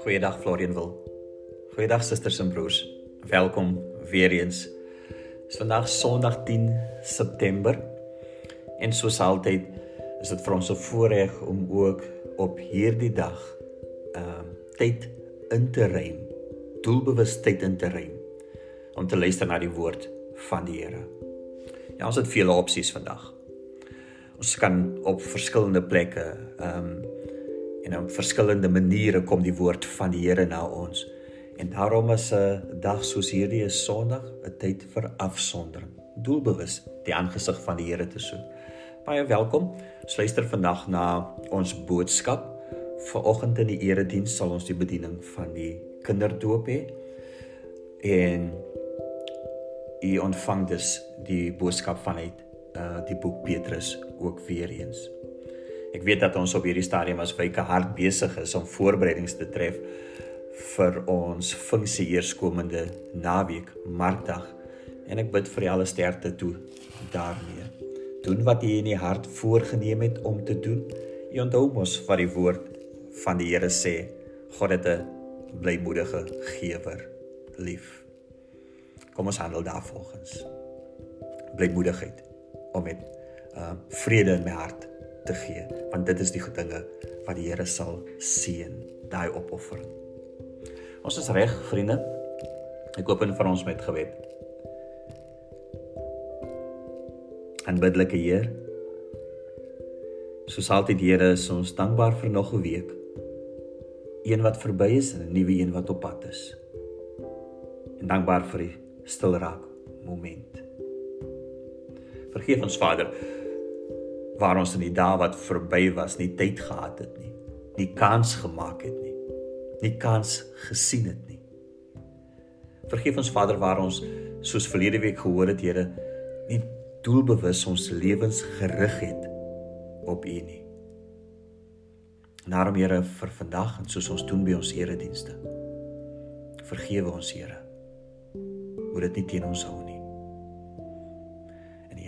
Goeiedag Florian wil. Goeiedag susters en broers. Welkom weer eens. Dit is vandag Sondag 10 September. En soos altyd is dit vir ons 'n voorreg om ook op hierdie dag ehm uh, tyd in te ruim. Doelbewus tyd in te ruim om te luister na die woord van die Here. Ja, ons het vele opsies vandag. Ons kan op verskillende plekke ehm um, en op verskillende maniere kom die woord van die Here na ons. En daarom is 'n dag soos hierdie 'n Sondag, 'n tyd vir afsondering. Doelbewus die aangesig van die Here te soek. Baie welkom. Ons luister vandag na ons boodskap. Vanoggend in die erediens sal ons die bediening van die kinderdoop hê. En u ontvang dus die boodskap vanuit uh die boek Petrus ook weer eens. Ek weet dat ons op hierdie stadium as wyke hard besig is om voorbereidings te tref vir ons funksie eerskomende naweek, Markdag. En ek bid vir julle sterkte toe daarmee. Doen wat jy in die hart voorgenem het om te doen. Jy onthou mos wat die woord van die Here sê, God het 'n blymoedige gewer lief. Kom ons handel daarvolgens. Blymoedigheid om met uh vrede in my hart te gee want dit is die goeie dinge wat die Here sal seën daai opoffering. Ons is reg vriende. Ek open vir ons met gebed. Aanbiddelike Heer. Soos altyd Here is ons dankbaar vir nog 'n week. Een wat verby is en 'n nuwe een wat op pad is. En dankbaar vir die stil raak moment. Vergeef ons Vader waar ons in die dae wat verby was nie tyd gehad het nie, nie kans gemaak het nie, nie kans gesien het nie. Vergeef ons Vader waar ons soos verlede week gehoor het, Here, nie doelbewus ons lewens gerig het op U nie. Daarom Here vir vandag en soos ons doen by ons eredienste. Vergewe ons Here. Moet dit nie teen ons hou nie.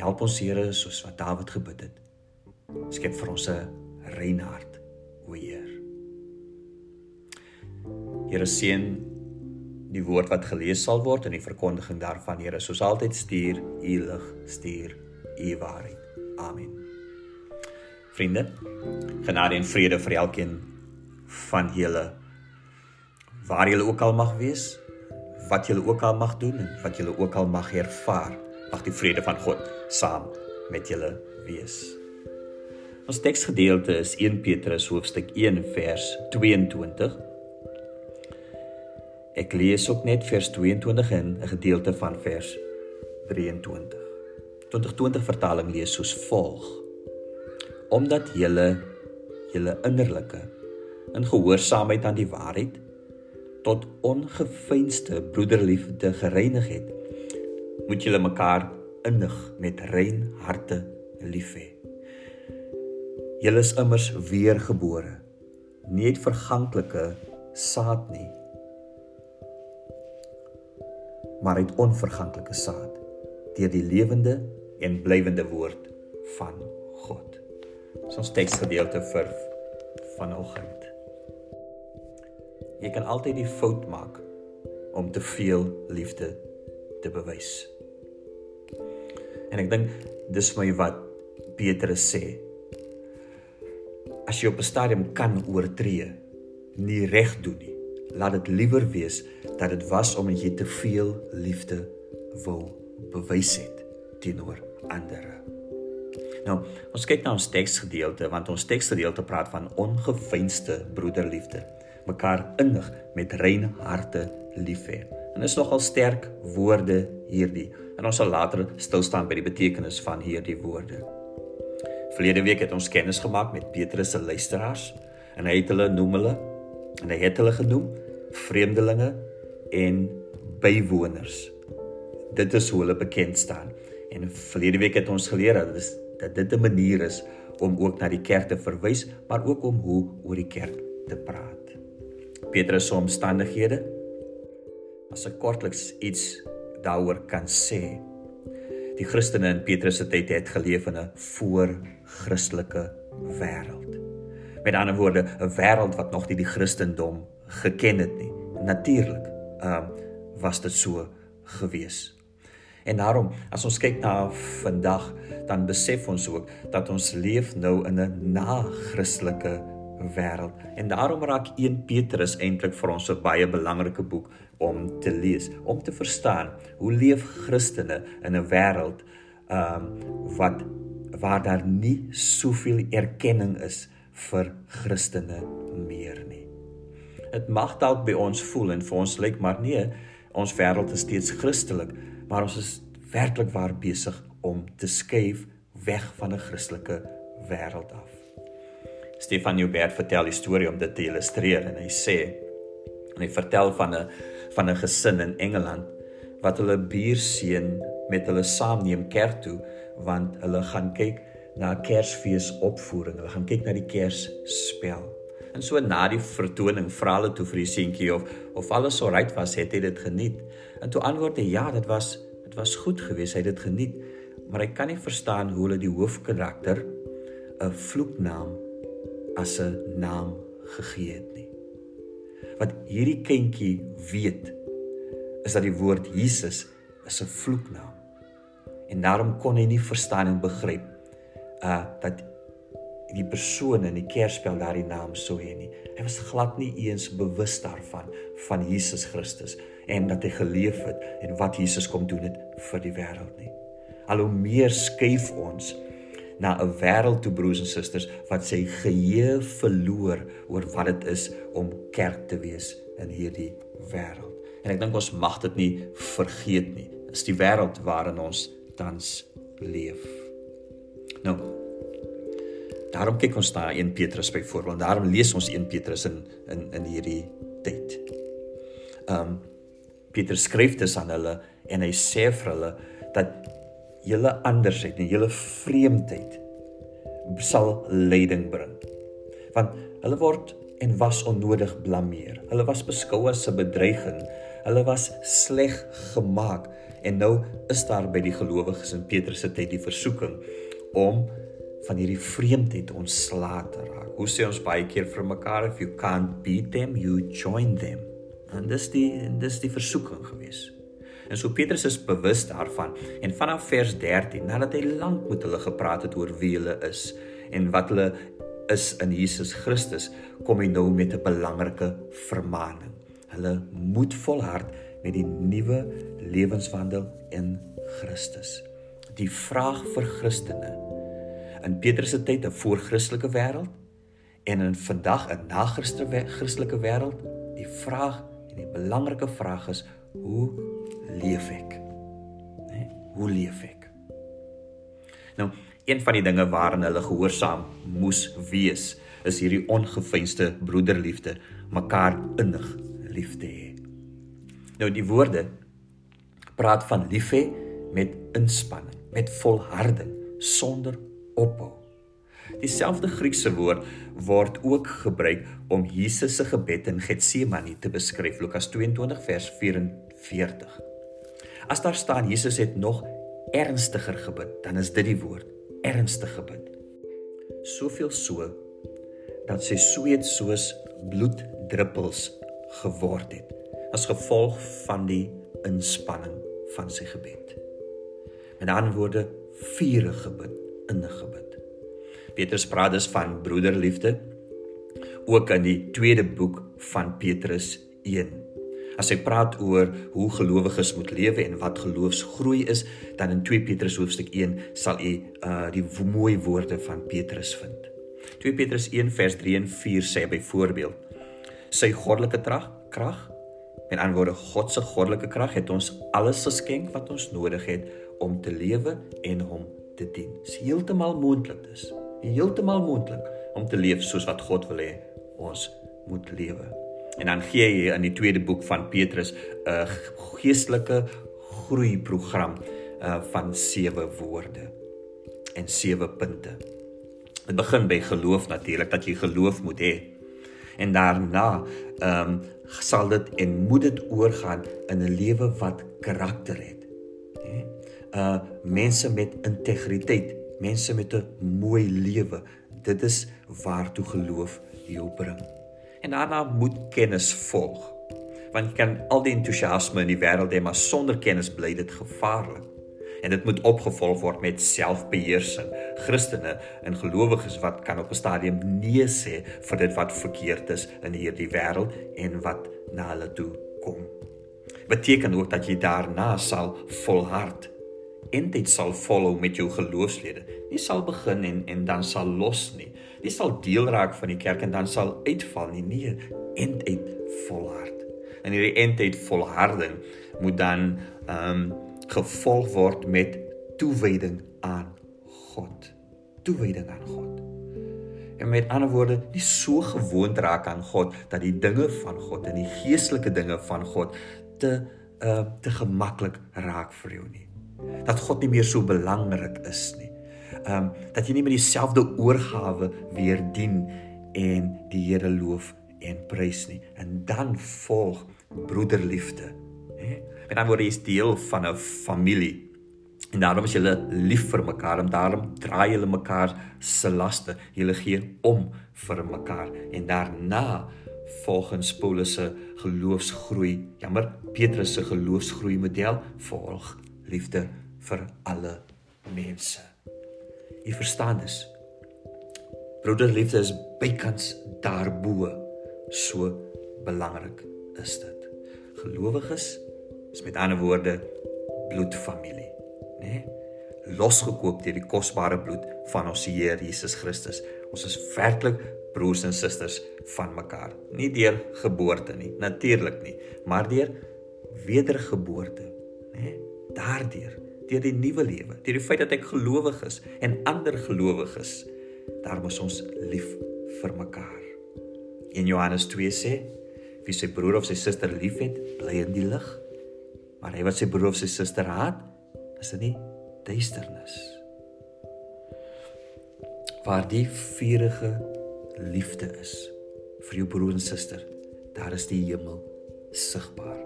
Help ons Here soos wat Dawid gebid het skep vir ons 'n rein hart, o Heer. Here seën die woord wat gelees sal word en die verkondiging daarvan, Here, soos altyd stuur U lig, stuur U waarheid. Amen. Vriende, genade en vrede vir elkeen van julle waar julle ook al mag wees, wat julle ook al mag doen en wat julle ook al mag ervaar. Mag die vrede van God saam met julle wees. Ons teksgedeelte is 1 Petrus hoofstuk 1 vers 22. Ek lees ook net vers 22 en 'n gedeelte van vers 23. 2020 vertaling lees soos volg: Omdat julle julle innerlike in gehoorsaamheid aan die waarheid tot ongefeinste broederliefde gereinig het, moet julle mekaar innig met rein harte lief hê. Julle is immers weergebore. Nie uit verganklike saad nie, maar uit onverganklike saad deur die lewende en blywende woord van God. Dis ons teksgedeelte vir vanoggend. Jy kan altyd die fout maak om te veel liefde te bewys. En ek dink dis my wat Petrus sê as jy op 'n stadium kan oortree, nie reg doen nie. Laat dit liewer wees dat dit was omdat jy te veel liefde wou bewys het teenoor ander. Nou, ons kyk na ons teksgedeelte want ons teksgedeelte praat van ongeveinste broederliefde, mekaar innig met rein harte lief hê. En is nogal sterk woorde hierdie. En ons sal later stil staan by die betekenis van hierdie woorde. Verlede week het ons kennis gemaak met Petrus se luisteraars en hy het hulle noem hulle en hy het hulle genoem vreemdelinge en bywoners. Dit is hoe hulle bekend staan. En verlede week het ons geleer dat dit dat dit 'n manier is om ook na die kerk te verwys, maar ook om hoe oor die kerk te praat. Petrus se omstandighede as ek kortliks iets daaroor kan sê. Die Christene in Petrus se tyd het geleef in 'n voor-Christelike wêreld. Met ander woorde, 'n wêreld wat nog nie die Christendom geken het nie. Natuurlik, ehm uh, was dit so gewees. En daarom, as ons kyk na vandag, dan besef ons ook dat ons leef nou in 'n na-Christelike wêreld. En daarom raak 1 Petrus eintlik vir ons 'n baie belangrike boek om te lees, om te verstaan hoe leef Christene in 'n wêreld ehm um, wat waar daar nie soveel erkenning is vir Christene meer nie. Dit mag dalk by ons voel en vir ons lyk maar nee, ons wêreld is steeds Christelik, maar ons is werklik waar besig om te skuif weg van 'n Christelike wêreld af. Stefan Joubert vertel die storie om dit te illustreer en hy sê en hy vertel van 'n van 'n gesin in Engeland wat hulle buurseun met hulle saamneem kerk toe want hulle gaan kyk na Kersfees opvoering. Hulle gaan kyk na die Kersspel. En so na die vertoning vra hulle toe vir die seentjie of of alles alright was, het hy dit geniet. En toe antwoord hy ja, dit was dit was goed geweest, hy het dit geniet. Maar hy kan nie verstaan hoe hulle die hoofkarakter 'n vloeknaam as 'n naam gegee het nie. Wat hierdie kindjie weet is dat die woord Jesus is 'n vloeknaam. En daarom kon hy nie verstaan en begryp uh dat die persoon in die kerspel daardie naam sou hê nie. Hy was glad nie eens bewus daarvan van Jesus Christus en dat hy geleef het en wat Jesus kom doen het vir die wêreld nie. Al hoe meer skuif ons na 'n wêreld toe broers en susters wat sy geheue verloor oor wat dit is om kerk te wees in hierdie wêreld. En ek dink ons mag dit nie vergeet nie. Dis die wêreld waarin ons tans leef. Nou Daarom kyk ons na 1 Petrus byvoorbeeld. Daarom lees ons 1 Petrus in in in hierdie tyd. Ehm um, Petrus skryf dit aan hulle en hy sê vir hulle dat julle andersheid en julle vreemdheid sal lyding bring. Want hulle word en was onnodig blameer. Hulle was beskou as 'n bedreiging. Hulle was sleg gemaak en nou is daar by die gelowiges in Petrus se tyd die versoeking om van hierdie vreemdheid ontslae te raak. Hoe sê ons baie keer vir mekaar if you can't beat them, you join them. En dis die dis die versoeking geweest. En so Petrus is bewus daarvan en vanaf vers 13 nadat hy lank met hulle gepraat het oor wie hulle is en wat hulle is in Jesus Christus, kom hy nou met 'n belangrike vermaaning. Hulle moet volhard met die nuwe lewenswandel in Christus. Die vraag vir Christene in Petrus se tyd 'n voorchristelike wêreld en in vandag 'n na-Christelike wêreld, die vraag en die belangrike vraag is hoe leef ek? Né? Hoe leef ek? Nou, een van die dinge waarin hulle gehoorsaam moes wees, is hierdie ongefeinste broederliefde, mekaar innig lief te hê. Nou die woorde praat van lief hê met inspanning, met volharding, sonder ophou. Dieselfde Griekse woord word ook gebruik om Jesus se gebed in Getsemane te beskryf, Lukas 22 vers 44. As daar staan Jesus het nog ernstiger gebid, dan is dit die woord ernstig gebid. Soveel so dat sy sweet soos bloeddruppels geword het as gevolg van die inspanning van sy gebed. Met ander woorde, vurig gebid, innig gebid. Petrus praat dus van broederliefde ook in die tweede boek van Petrus 1 As hy praat oor hoe gelowiges moet lewe en wat geloofsgroei is, dan in 2 Petrus hoofstuk 1 sal u uh die mooi woorde van Petrus vind. 2 Petrus 1 vers 3 en 4 sê byvoorbeeld: Sy goddelike krag, krag, met ander woorde God se goddelike krag het ons alles geskenk wat ons nodig het om te lewe en hom te dien. Dit is heeltemal moontlik dis. Heeltemal moontlik om te leef soos wat God wil hê ons moet lewe. En dan gee hy in die tweede boek van Petrus 'n geestelike groei program uh van sewe woorde en sewe punte. Dit begin by geloof natuurlik dat jy geloof moet hê. En daarna ehm um, sal dit en moet dit oorgaan in 'n lewe wat karakter het. Hè? uh mense met integriteit, mense met 'n mooi lewe. Dit is waartoe geloof jou bring. En daarna moet kennis volg. Want jy kan al die entoesiasme in die wêreld hê, maar sonder kennis bly dit gevaarlik. En dit moet opgevolg word met selfbeheersing. Christene en gelowiges wat kan op 'n stadium nee sê vir dit wat verkeerd is in hierdie wêreld en wat na hulle toe kom. Beteken ook dat jy daarna sal volhard en dit sal volg met jou geloofslede. Nie sal begin en en dan sal los nie. Nie sal deel raak van die kerk en dan sal uitval nie. Nee, en dit volhard. En hierdie entheid volharding moet dan ehm um, gevolg word met toewyding aan God. Toewyding aan God. En met ander woorde, nie so gewoond raak aan God dat die dinge van God en die geestelike dinge van God te uh te gemaklik raak vir jou nie. Dat God nie meer so belangrik is nie. Um dat jy nie meer dieselfde oorgawe weer dien en die Here loof en prys nie. En dan volg broederliefde, hè? Met ander woorde, is deel van 'n familie. En daarom is julle lief vir mekaar en daarom dra julle mekaar se laste. Julle gee om vir mekaar en daarna volgens Paulus se geloofsgroei, jammer, Petrus se geloofsgroei model volg liefde vir alle mense. Jy verstaan dus. Broederliefde is bykans daarbo so belangrik is dit. Gelowiges is met ander woorde bloedfamilie, né? Nee? Losgekoop deur die kosbare bloed van ons Here Jesus Christus. Ons is werklik broers en susters van mekaar. Nie deur geboorte nie, natuurlik nie, maar deur wedergeboorte, né? Nee, daardeur, deur die nuwe lewe, deur die feit dat ek gelowig is en ander gelowiges, daar moet ons lief vir mekaar. In Johannes 2 sê, wie sy broer of sy suster liefhet, bly in die lig. Maar hy wat sy broer of sy suster haat, is in die duisternis. Waar die vuurige liefde is vir jou broer en suster, daar is die hemel sigbaar.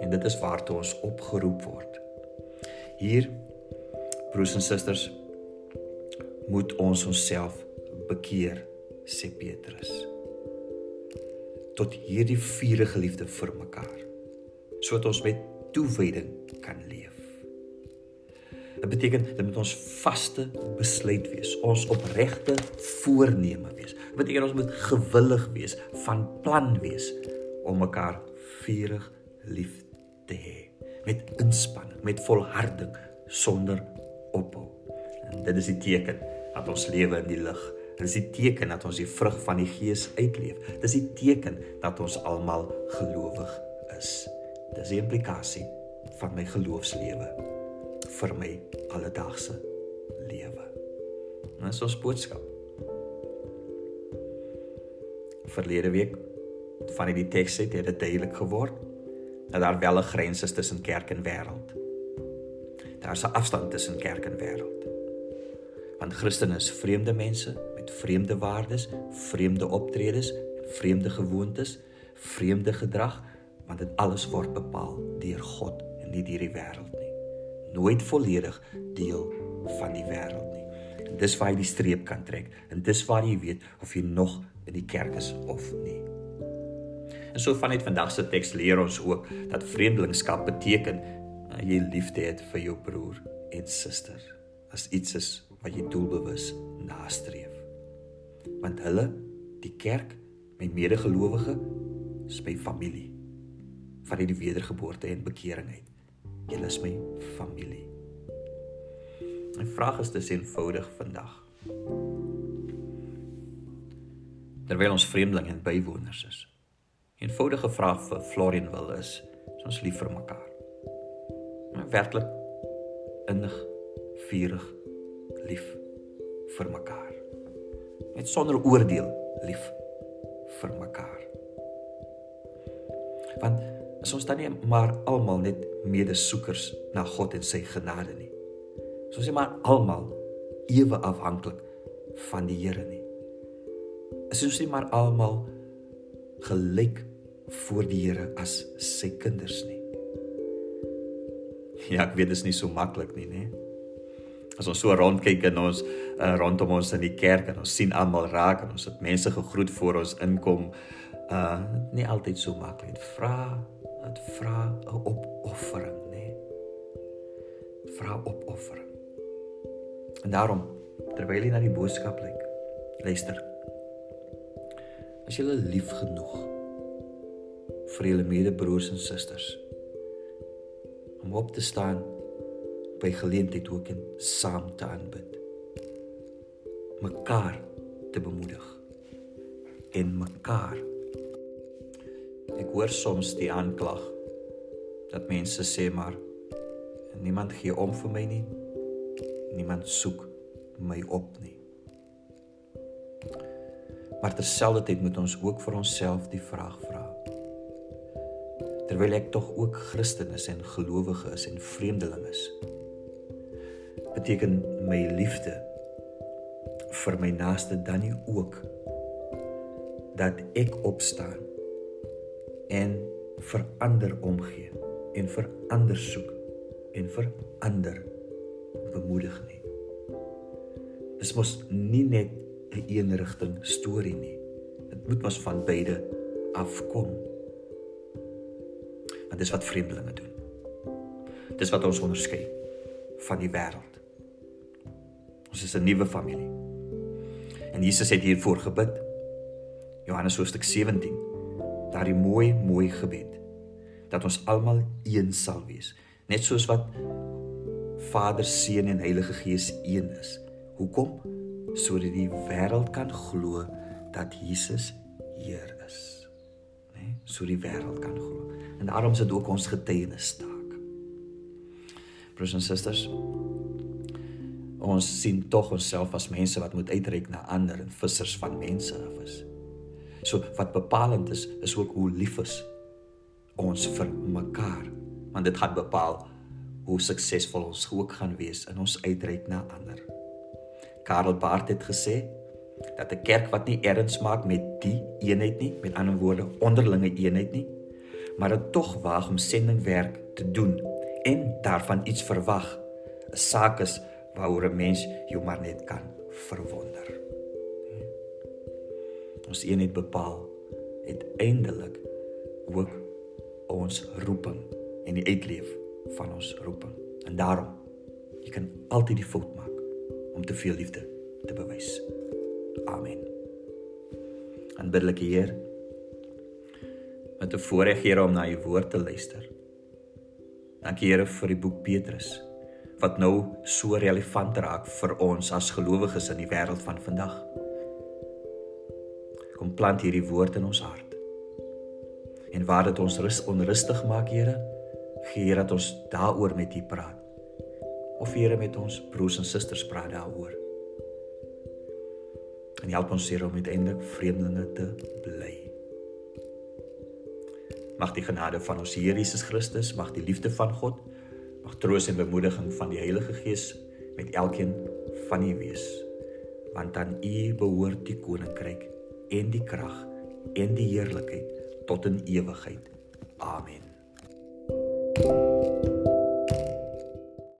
En dit is waartoe ons opgeroep word. Hier broers en susters moet ons onsself bekeer, sê Petrus. Tot hierdie vuurige liefde vir mekaar. Sodat ons met toewyding kan leef. Dit beteken dit moet ons vaste besluit wees, ons opregte voorneme wees. Dit beteken ons moet gewillig wees, van plan wees om mekaar vurig lief te hê met inspanning, met volharding sonder ophou. En dit is die teken dat ons lewe in die lig. Dit is die teken dat ons die vrug van die Gees uitleef. Dit is die teken dat ons almal gelowig is. Dis die implikasie van my geloofslewe vir my alledaagse lewe. Dit is ons boodskap. Verlede week van hierdie teks het dit duidelik geword dat daar wel 'n grens is tussen kerk en wêreld. Daar's 'n afstand tussen kerk en wêreld. Want Christene is vreemde mense met vreemde waardes, vreemde optredes, vreemde gewoontes, vreemde gedrag, want dit alles word bepaal deur God en nie deur die wêreld nie nooit volledig deel van die wêreld nie. En dis waar jy die streep kan trek en dis waar jy weet of jy nog in die kerk is of nie. So vanuit vandag se teks leer ons ook dat vreemdelingskap beteken dat jy liefde het vir jou broer en suster as iets is wat jy doelbewus nastreef. Want hulle, die kerk, my medegelowige, is my familie van die wedergeboorte en bekering uit. Julle is my familie. My vraag is dis eenvoudig vandag. Terwyl ons vreemdelinge en bywoners is. Eenvoudige vraag vir Florian wil is: is ons lief vir mekaar? Maar werklik innig, vurig lief vir mekaar. Net sonder oordeel lief vir mekaar. Want is ons dan nie maar almal net medesoekers na God en sy genade nie. So sê maar almal ewe afhanklik van die Here nie. Is ons nie maar almal gelyk voor die Here as sy kinders nie. Ja, ek weet dit is nie so maklik nie, nê? As ons so rondkyk en ons uh, rondom ons in die kerk en ons sien almal raak en ons het mense gegroet voor ons inkom, uh nie altyd so maklik. Vra, dit vra 'n opoffering, nê? Vra opoffering. En daarom terwyl jy na die boodskap kyk, luister. As jy lief genoeg vir julle medebroers en susters om op te staan by geleentheid ook en saam te aanbid. mekaar te bemoedig en mekaar. Ek hoor soms die aanklag dat mense sê maar niemand gee om vir my nie. Niemand soek my op nie. Maar terselfdertyd moet ons ook vir onsself die vraag vra terwyl ek tog ook Christen is en gelowige is en vreemdeling is. Beteken my liefde vir my naaste dan nie ook dat ek opstaan en vir ander omgee en vir ander soek en vir ander bemoedig nie. Dit mos nie net 'n een rigting storie nie. Dit moet mos van beide afkom want dis wat vreemdelinge doen. Dis wat ons onderskei van die wêreld. Ons is 'n nuwe familie. En Jesus het hiervoor gebid. Johannes hoofstuk 17. Daardie mooi mooi gebed dat ons almal een sal wees, net soos wat Vader, Seun en Heilige Gees een is. Hoekom? Sodat die wêreld kan glo dat Jesus Heer is. Né? Nee? Sodat die wêreld kan glo en daarom sit ook ons getuienis staak. Broers en susters, ons sien tog onsself as mense wat moet uitreik na ander en vissers van mense af is. So wat bepalend is, is ook hoe lief is ons vir mekaar, want dit gaan bepaal hoe suksesvol ons ook gaan wees in ons uitreik na ander. Karel Barth het gesê dat 'n kerk wat nie erns maak met die eenheid nie, met ander woorde onderlinge eenheid nie, maar dit tog waag om sendingwerk te doen en daarvan iets verwag. 'n Saak is waaroor 'n mens jou maar net kan verwonder. Ons eenheid bepaal uiteindelik ook ons roeping en die uitleef van ons roeping. En daarom jy kan altyd die fout maak om te veel liefde te bewys. Amen. Aanbiddelike Heer, met 'n voorreg Here om na u woord te luister. Dankie Here vir die boek Petrus wat nou so relevant raak vir ons as gelowiges in die wêreld van vandag. Kom plant hierdie woord in ons hart. En waar dit ons rus onrustig maak, Here, gee Here dat ons daaroor met U praat. Of Here met ons broers en susters praat daaroor. En help ons Here om uiteindelik vreemdelinge te bly. Mag die genade van ons Here Jesus Christus, mag die liefde van God, mag troos en bemoediging van die Heilige Gees met elkeen van u wees. Want aan u behoort die koninkryk en die krag en die heerlikheid tot in ewigheid. Amen. thank you